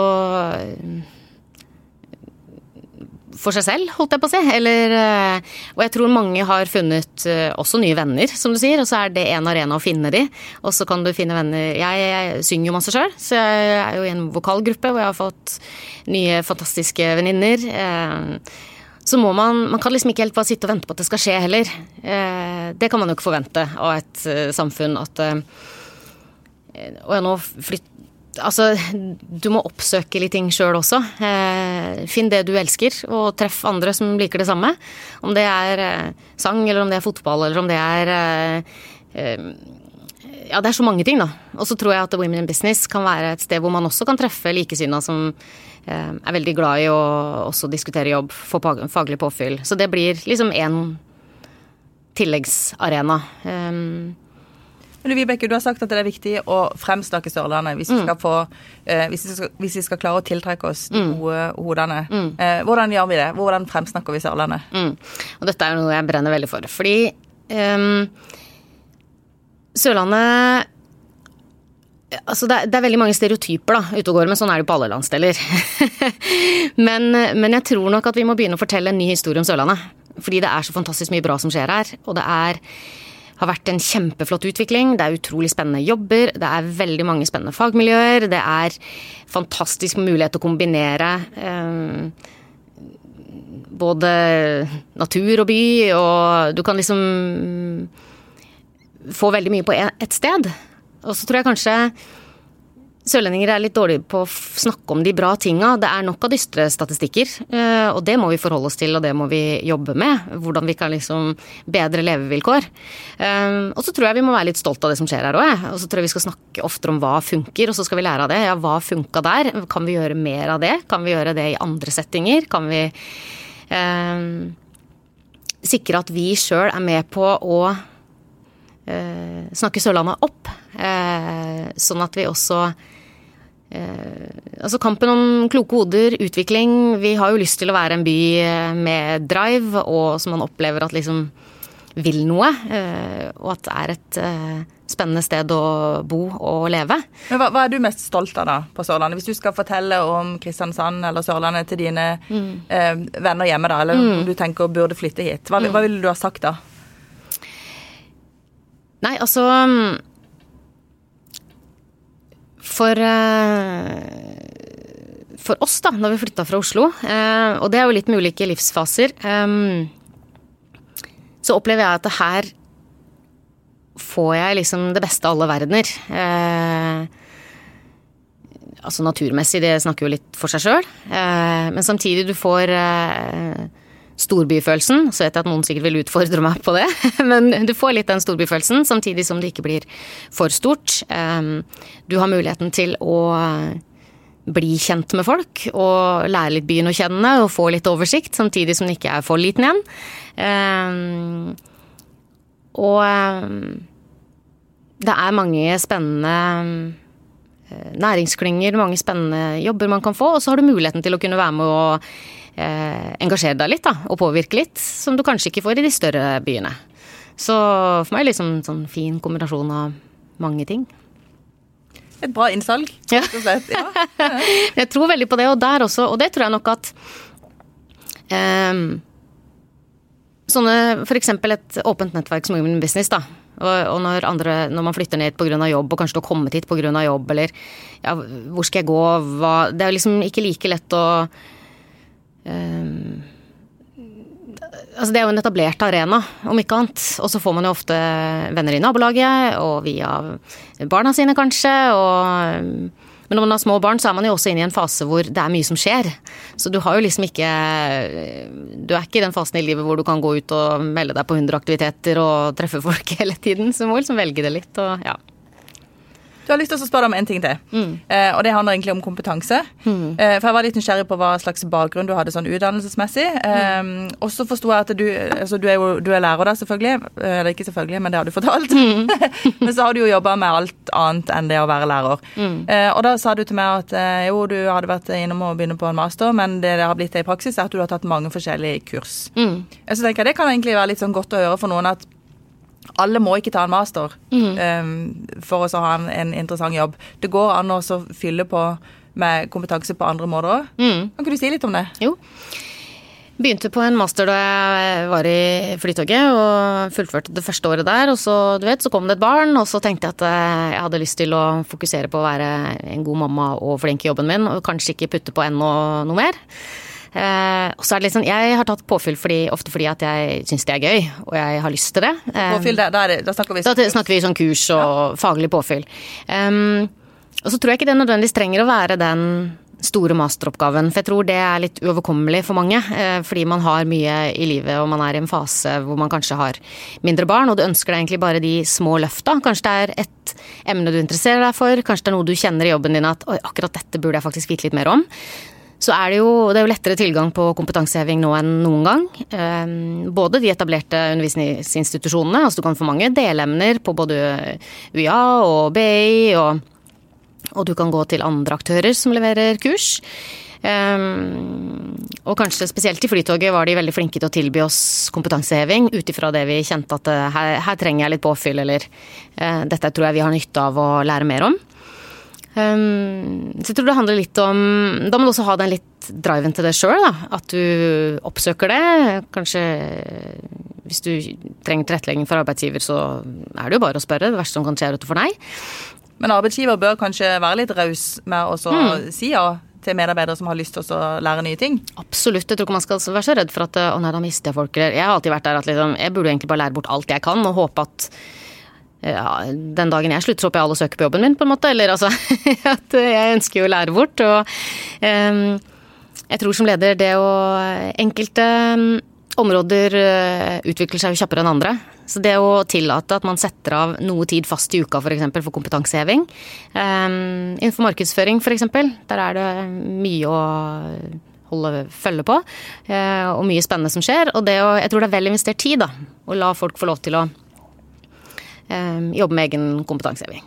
for seg selv, holdt jeg på å si. Eller, eh, og jeg tror mange har funnet eh, også nye venner, som du sier. Og så er det en arena å finne de. Og så kan du finne venner Jeg, jeg synger jo masse sjøl, så jeg er jo i en vokalgruppe hvor jeg har fått nye fantastiske venninner. Eh, så må man Man kan liksom ikke helt bare sitte og vente på at det skal skje heller. Det kan man jo ikke forvente av et samfunn at Og jeg nå flytt, Altså, du må oppsøke litt ting sjøl også. Eh, finn det du elsker, og treff andre som liker det samme. Om det er eh, sang, eller om det er fotball, eller om det er eh, eh Ja, det er så mange ting, da. Og så tror jeg at Women in Business kan være et sted hvor man også kan treffe likesinna som eh, er veldig glad i å også diskutere jobb, få faglig påfyll. Så det blir liksom én tilleggsarena. Um, men Vibeke, du har sagt at det er viktig å fremsnakke Sørlandet hvis vi mm. skal, få, eh, hvis, vi skal, hvis, vi skal klare å tiltrekke oss de mm. gode hodene. Mm. Eh, hvordan gjør vi det? Hvordan fremsnakker vi Sørlandet? Mm. Og dette er jo noe jeg brenner veldig for. Fordi um, Sørlandet Altså det, er, det, er, veldig mange stereotyper da, ute og går, men sånn er det på alle landsdeler. *laughs* men, men, jeg tror nok at vi må begynne å fortelle en ny historie om Sørlandet. Fordi det er så fantastisk mye bra som skjer her. Og det er, har vært en kjempeflott utvikling. Det er utrolig spennende jobber. Det er veldig mange spennende fagmiljøer. Det er fantastisk mulighet til å kombinere eh, både natur og by, og du kan liksom få veldig mye på ett sted. Og så tror jeg kanskje Sørlendinger er litt dårlige på å snakke om de bra tinga. Det er nok av dystre statistikker, eh, og det må vi forholde oss til, og det må vi jobbe med. Hvordan vi kan liksom bedre levevilkår. Eh, og så tror jeg vi må være litt stolt av det som skjer her òg, og så tror jeg vi skal snakke oftere om hva funker, og så skal vi lære av det. Ja, hva funka der? Kan vi gjøre mer av det? Kan vi gjøre det i andre settinger? Kan vi eh, sikre at vi sjøl er med på å snakke Sørlandet opp. Eh, sånn at vi også eh, Altså kampen om kloke hoder, utvikling. Vi har jo lyst til å være en by eh, med drive, og som man opplever at liksom vil noe. Eh, og at det er et eh, spennende sted å bo og leve. Men hva, hva, er du mest stolt av da på Sørlandet? Hvis du skal fortelle om Kristiansand eller Sørlandet til dine mm. eh, venner hjemme, da, eller mm. du tenker burde flytte hit, hva, mm. hva ville du ha sagt da? Nei, altså For eh, For oss, da, når vi flytta fra Oslo, eh, og det er jo litt med ulike livsfaser, eh, så opplever jeg at det her får jeg liksom det beste av alle verdener. Altså naturmessig, det snakker jo litt for seg sjøl, men samtidig du får storbyfølelsen. Så vet jeg at noen sikkert vil utfordre meg på det, *laughs* men du får litt den storbyfølelsen, samtidig som det ikke blir for stort. Ehm, du har muligheten til å bli kjent med folk og lære litt byen å kjenne og få litt oversikt, samtidig som den ikke er for liten igjen. Ehm, og ehm, det er mange spennende eh, næringsklynger, mange spennende jobber man kan få, og så har du muligheten til å kunne være med eh, engasjere deg litt da, og påvirke litt, som du kanskje ikke får i de større byene. Så for meg liksom en sånn fin kombinasjon av mange ting. Et bra innsalg, rett og slett. Ja. *laughs* jeg tror veldig på det, og der også, og det tror jeg nok at um, Sånne f.eks. et åpent nettverk som Women Business, da. Og, og når, andre, når, man flytter ned pga. jobb, og kanskje du har kommet hit pga. jobb, eller ja, hvor skal jeg gå, hva Det er liksom ikke like lett å Um, altså det er jo en etablert arena, om ikke annet. Og så får man jo ofte venner i nabolaget, og via barna sine kanskje. Og, men når man har små barn, så er man jo også inne i en fase hvor det er mye som skjer. Så du har jo liksom ikke Du er ikke i den fasen i livet hvor du kan gå ut og melde deg på 100 aktiviteter og treffe folk *laughs* hele tiden. Så du må liksom velge det litt og ja. Du har lyst til å spørre deg om en ting til. Mm. Eh, og det handler egentlig om kompetanse. Mm. Eh, for jeg var litt nysgjerrig på hva slags bakgrunn du hadde sånn utdannelsesmessig. Eh, mm. Og så forsto jeg at du altså du er jo du er lærer da, selvfølgelig. Eh, eller ikke selvfølgelig, men det har du fortalt. Mm. *laughs* men så har du jo jobba med alt annet enn det å være lærer. Mm. Eh, og da sa du til meg at eh, jo, du hadde vært innom å begynne på en master, men det det har blitt i praksis, er at du har tatt mange forskjellige kurs. Mm. Så tenker jeg det kan egentlig være litt sånn godt å høre for noen at alle må ikke ta en master mm. um, for å ha en, en, interessant jobb. Det går an å fylle på med kompetanse på andre måter òg. Mm. Kan ikke du si litt om det? Jo. Begynte på en master da jeg var i Flytoget og fullførte det første året der. Og så, du vet, så kom det et barn, og så tenkte jeg at eh, jeg hadde lyst til å fokusere på å være en god mamma og flink i jobben min, og kanskje ikke putte på enda noe mer. Eh, og så er det litt sånn, Jeg har tatt påfyll fordi, ofte fordi at jeg syns det er gøy, og jeg har lyst til det. Eh, påfyll, da, da, da, snakker vi Da snakker vi sånn kurs og ja. faglig påfyll. Um, og så tror jeg ikke det nødvendigvis trenger å være den store masteroppgaven. For jeg tror det er litt uoverkommelig for mange. Eh, fordi man har mye i livet og man er i en fase hvor man kanskje har mindre barn, og du ønsker deg egentlig bare de små løfta. Kanskje det er et emne du interesserer deg for, kanskje det er noe du kjenner i jobben din at oi, akkurat dette burde jeg faktisk vite litt mer om så er det, jo, det er jo lettere tilgang på kompetanseheving nå enn noen gang. Ehm, både de etablerte undervisningsinstitusjonene, altså du kan få mange delemner på både UiA og BI, og, og du kan gå til andre aktører som leverer kurs. Um, og kanskje spesielt i Flytoget var de veldig flinke til å tilby oss kompetanseheving ut ifra det vi kjente at uh, her, her, trenger jeg litt påfyll, eller uh, dette tror jeg vi har nytte av å lære mer om. Um, så jeg tror det handler litt om Da må du også ha den litt driven til det sjøl, da. At du oppsøker det. Kanskje hvis du trenger tilrettelegging for arbeidsgiver, så er det jo bare å spørre. Det verste som kan skje, er at du får nei. Men arbeidsgiver bør kanskje være litt raus med å mm. si ja til medarbeidere som har lyst til å lære nye ting? Absolutt. Jeg tror ikke man skal være så redd for at å nei, da mister jeg folk. Jeg har alltid vært der at liksom, jeg burde egentlig bare lære bort alt jeg kan, og håpe at ja, den dagen jeg slutter, så håper jeg alle søker på jobben min, på en måte. Eller altså *laughs* at jeg ønsker jo å lære bort. Og um, jeg tror som leder det å Enkelte um, områder uh, utvikler seg jo kjappere enn andre. Så det å tillate at man setter av noe tid fast i uka f.eks. For, eksempel, for kompetanseheving. Um, innenfor markedsføring f.eks. Der er det mye å holde følge på. Uh, og mye spennende som skjer. Og det å, jeg tror det er vel investert tid, da. Å la folk få lov til å jobbe med egen kompetanseheving.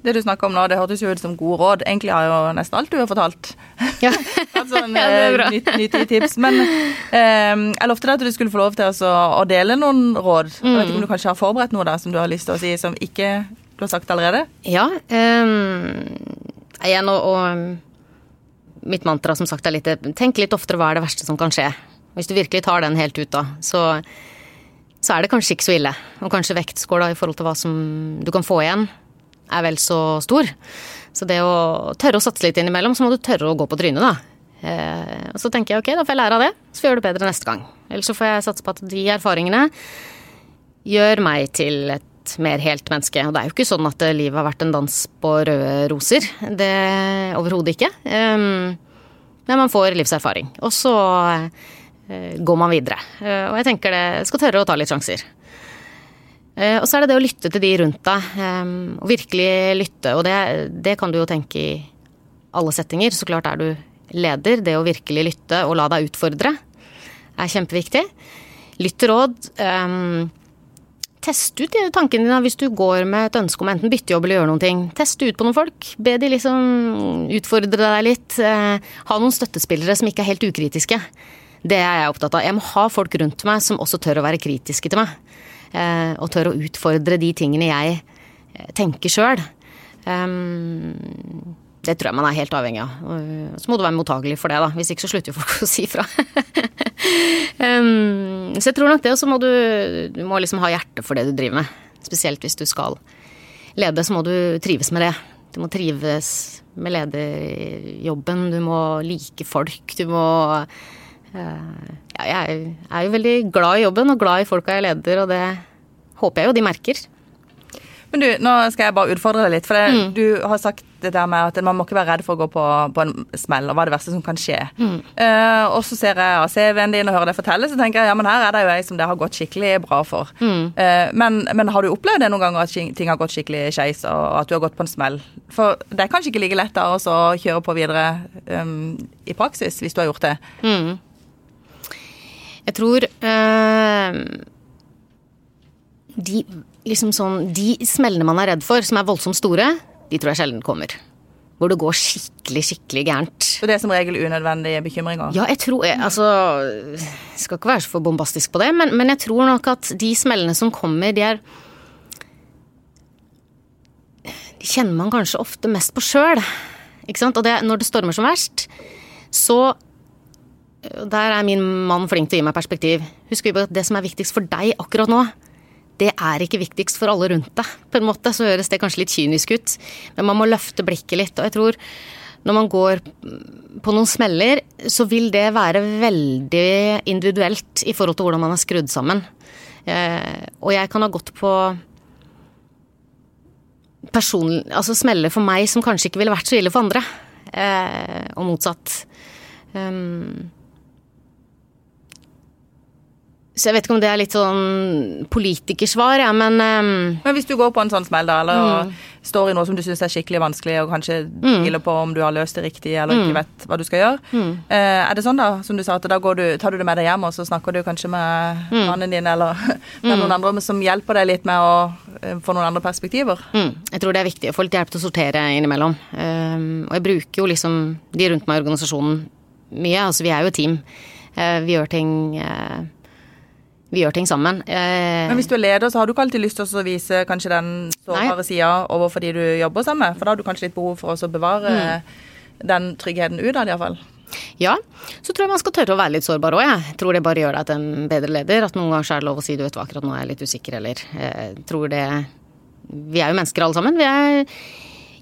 Det du snakker om nå, det hørtes jo ut som gode råd. Egentlig har jo nesten alt du har fortalt. Ja. *laughs* altså en *laughs* ja, nyttig tips. Men eh, jeg lovte deg at du skulle få lov til å, å dele noen råd. Mm. Jeg vet ikke om du kanskje har forberedt noe da, som du har lyst til å si som ikke du har sagt allerede? Ja. Um, igjen, og, og mitt mantra som sagt er litt Tenk litt oftere hva er det verste som kan skje. Hvis du virkelig tar den helt ut, da, så så er det kanskje ikke så ille. Og kanskje vektskåla i forhold til hva som du kan få igjen, er vel så stor. Så det å tørre å satse litt innimellom, så må du tørre å gå på trynet, da. Eh, og så tenker jeg ok, da får jeg lære av det, så får jeg gjøre det bedre neste gang. Eller så får jeg satse på at de erfaringene gjør meg til et mer helt menneske. Og det er jo ikke sånn at livet har vært en dans på røde roser. Det overhodet ikke. Um, men man får livserfaring. Og så Eh, går man videre. Eh, og jeg tenker det skal tørre å ta litt sjanser. Eh, og så er det det å lytte til de rundt deg, og virkelig lytte. Og det, det kan du jo tenke i alle settinger. Så klart er du leder. Det å virkelig lytte og la deg utfordre er kjempeviktig. Lytt til råd. Test ut tankene dine hvis du går med et ønske om enten bytte jobb eller gjøre noen ting. Test ut på noen folk. Be de liksom utfordre deg litt. Ha noen støttespillere som ikke er helt ukritiske. Det er jeg opptatt av. Jeg må ha folk rundt meg som også tør å være kritiske til meg. Eh, og tør å utfordre de tingene jeg eh, tenker sjøl. Ehm, det tror jeg man er helt avhengig av. Så må du være mottagelig for det, da. Hvis ikke så slutter jo folk å si fra. um, *laughs* så jeg tror nok det, og så må du, du må liksom ha hjerte for det du driver med. Spesielt hvis du skal lede, så må du trives med det. Du må trives med lederjobben, du må like folk, du må Eh, ja, jeg er jo veldig glad i jobben og glad i folka jeg leder, og det håper jeg jo de merker. Men du, nå skal jeg bare utfordre deg litt. For det, mm. du har sagt det der med at man må ikke være redd for å gå på, på en smell, og hva er det verste som kan skje. Mm. Uh, og så ser jeg av CV-en din og hører deg fortelle, så tenker jeg ja, men her er det jo ei som det har gått skikkelig bra for. Mm. Uh, men, men, har du opplevd det noen ganger at ting har gått skikkelig skeis, og at du har gått på en smell? For det er kanskje ikke like lett da å kjøre på videre um, i praksis, hvis du har gjort det. Mm. Jeg tror øh, de, liksom sånn, de smellene man er redd for, som er voldsomt store, de tror jeg sjelden kommer. Hvor det går skikkelig, skikkelig gærent. Så det er som regel unødvendige bekymringer? Ja, jeg tror jeg, Altså, jeg skal ikke være så for bombastisk på det, men, men jeg tror nok at de smellene som kommer, de er De kjenner man kanskje ofte mest på sjøl. Ikke sant? Og det, når det stormer som verst, så der er min mann flink til å gi meg perspektiv. Husk at det som er viktigst for deg akkurat nå, det er ikke viktigst for alle rundt deg. På en måte så høres det kanskje litt kynisk ut, men man må løfte blikket litt. Og jeg tror når man går på noen smeller, så vil det være veldig individuelt i forhold til hvordan man er skrudd sammen. Eh, og jeg kan ha gått på personlig altså smeller for meg som kanskje ikke ville vært så ille for andre. Eh, og motsatt. Um, så jeg vet ikke om det er litt sånn politikersvar, ja, men um... Men hvis du går på en sånn smell, da, eller mm. står i noe som du syns er skikkelig vanskelig, og kanskje mm. på om du har løst det riktig, eller mm. ikke vet hva du skal gjøre, mm. eh, er det sånn, da, som du sa, at da du, tar du det med deg hjem, og så snakker du kanskje med mm. mannen din eller *laughs* med noen mm. andre som hjelper deg litt med å uh, få noen andre perspektiver? Jeg tror det er viktig å få litt hjelp til å sortere innimellom. Um, og jeg bruker jo liksom de rundt meg i organisasjonen mye. Altså vi er jo et team. Uh, vi gjør ting uh, vi gjør ting sammen. Eh, Men hvis du er leder, så har du ikke alltid lyst til å vise kanskje den sårbare sida overfor de du jobber sammen med, for da har du kanskje litt behov for å bevare mm. den tryggheten utad, iallfall. Ja, så tror jeg man skal tørre å være litt sårbar òg, jeg. Tror det bare gjør deg til en bedre leder. At noen ganger er det lov å si du vet hva, akkurat nå er jeg litt usikker, eller eh, tror det Vi er jo mennesker alle sammen. Vi er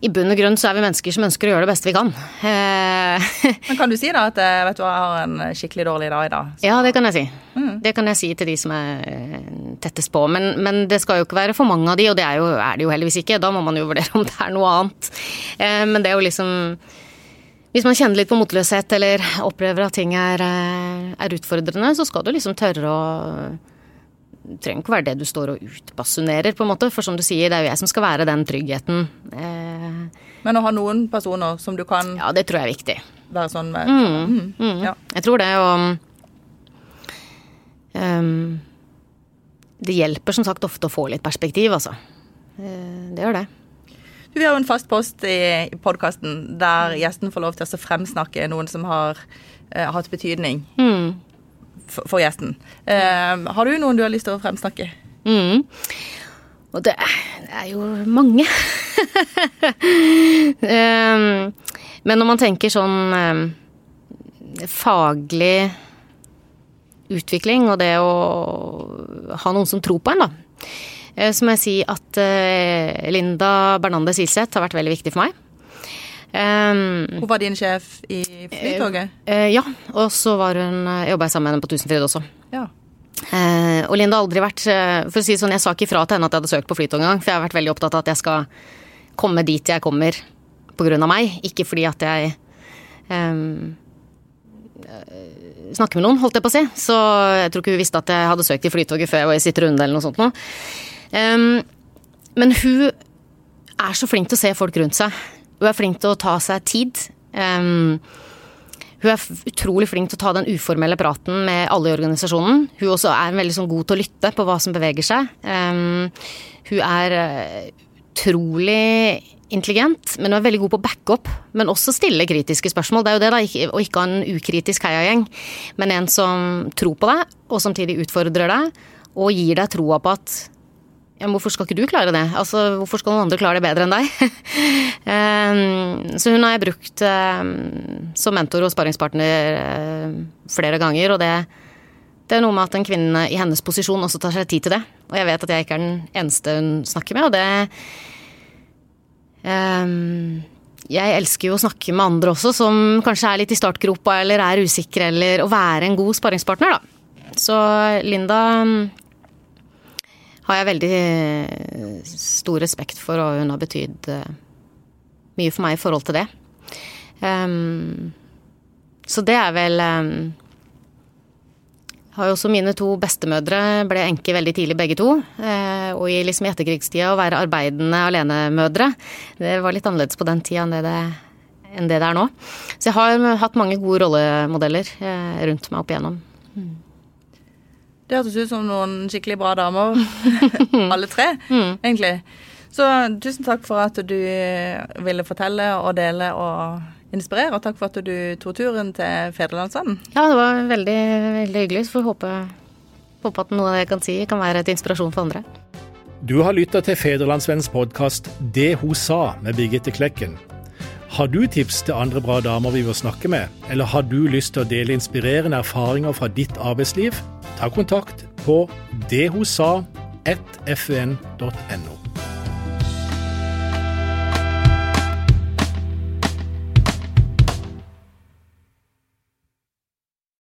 i bunn og grunn så er vi mennesker som ønsker å gjøre det beste vi kan. Eh, *laughs* Men kan du si da at eh, vet du jeg har en skikkelig dårlig dag i dag? Så. Ja, det kan jeg si. Mm. Det kan jeg si til de som er eh, tettest på. Men, men, det skal jo ikke være for mange av de, og det er, jo, er det jo heldigvis ikke. Da må man jo vurdere *laughs* om det er noe annet. Men det er jo liksom hvis man kjenner litt på motløshet eller opplever at ting er, er utfordrende, så skal du liksom tørre å trenger ikke være det du står og utbasunerer, på en måte. For som du sier, det er jo jeg som skal være den tryggheten. Eh, Men å ha noen personer som du kan Ja, det tror jeg er viktig. Være sånn med mm, mm, mm. Ja. Jeg tror det, og um, Det hjelper som sagt ofte å få litt perspektiv, altså. Eh, det gjør det. Vi har jo en fast post i podkasten der gjesten får lov til å fremsnakke noen som har uh, hatt betydning. Mm for, gjesten. Uh, har du noen du har lyst til å fremsnakke? Mm. Og det er jo mange. um, *laughs* men når man tenker sånn um, faglig utvikling og det å ha noen som tror på en, da. Uh, så må jeg si at uh, Linda Bernander Silseth har vært veldig viktig for meg. Um, hun var din sjef i Flytoget? Uh, ja, og så var hun uh, jobba jeg sammen med henne på Tusenfryd også. Ja. Uh, og Linda har aldri vært For å si sånn, jeg sa ikke ifra til henne at jeg hadde søkt på Flytoget engang, for jeg har vært veldig opptatt av at jeg skal komme dit jeg kommer på grunn av meg, ikke fordi at jeg um, snakker med noen, holdt jeg på å si. Så jeg tror ikke hun visste at jeg hadde søkt i Flytoget før jeg var i sitt runde eller noe sånt noe. Um, men hun er så flink til å se folk rundt seg. Hun er flink til å ta seg tid. Um, hun er utrolig flink til å ta den uformelle praten med alle i organisasjonen. Hun også er veldig sånn god til å lytte på hva som beveger seg. Um, hun er uh, utrolig intelligent, men hun er veldig god på backup. Men også stille kritiske spørsmål. Det er jo det, da, å ikke ha en ukritisk heiagjeng, men en som tror på deg, og samtidig utfordrer deg, og gir deg troa på at ja, hvorfor skal ikke du klare det? Altså, hvorfor skal noen andre klare det bedre enn deg? um, *laughs* så hun har jeg brukt um, som mentor og sparringspartner uh, flere ganger, og det, det, er noe med at en kvinne i hennes posisjon også tar seg tid til det. Og jeg vet at jeg ikke er den eneste hun snakker med, og det um, jeg elsker jo å snakke med andre også, som kanskje er litt i startgropa eller er usikre, eller å være en god sparringspartner, da. Så Linda har jeg veldig eh, stor respekt for, og hun har betydd eh, mye for meg i forhold til det. Um, så det er vel um, har jo også mine to bestemødre ble enke veldig tidlig, begge to. Uh, og i liksom etterkrigstida å være arbeidende alenemødre, det var litt annerledes på den tida enn det det, enn det, det er nå. Så jeg har hatt mange gode rollemodeller uh, rundt meg opp igjennom. Mm. Det hørtes ut som noen skikkelig bra damer, *laughs* alle tre, mm. egentlig. Så tusen takk for at du ville fortelle og dele og inspirere, og takk for at du tok turen til Federlandsvennen. Ja, det var veldig, veldig hyggelig. Så får vi håpe, håpe at noe av det jeg kan si, kan være til inspirasjon for andre. Du har lytta til Federlandsvennens podkast 'Det hun sa' med Birgitte Klekken. Har du tips til andre bra damer vi vil snakke med, eller har du lyst til å dele inspirerende erfaringer fra ditt arbeidsliv? Ta kontakt på dethosa1fun.no.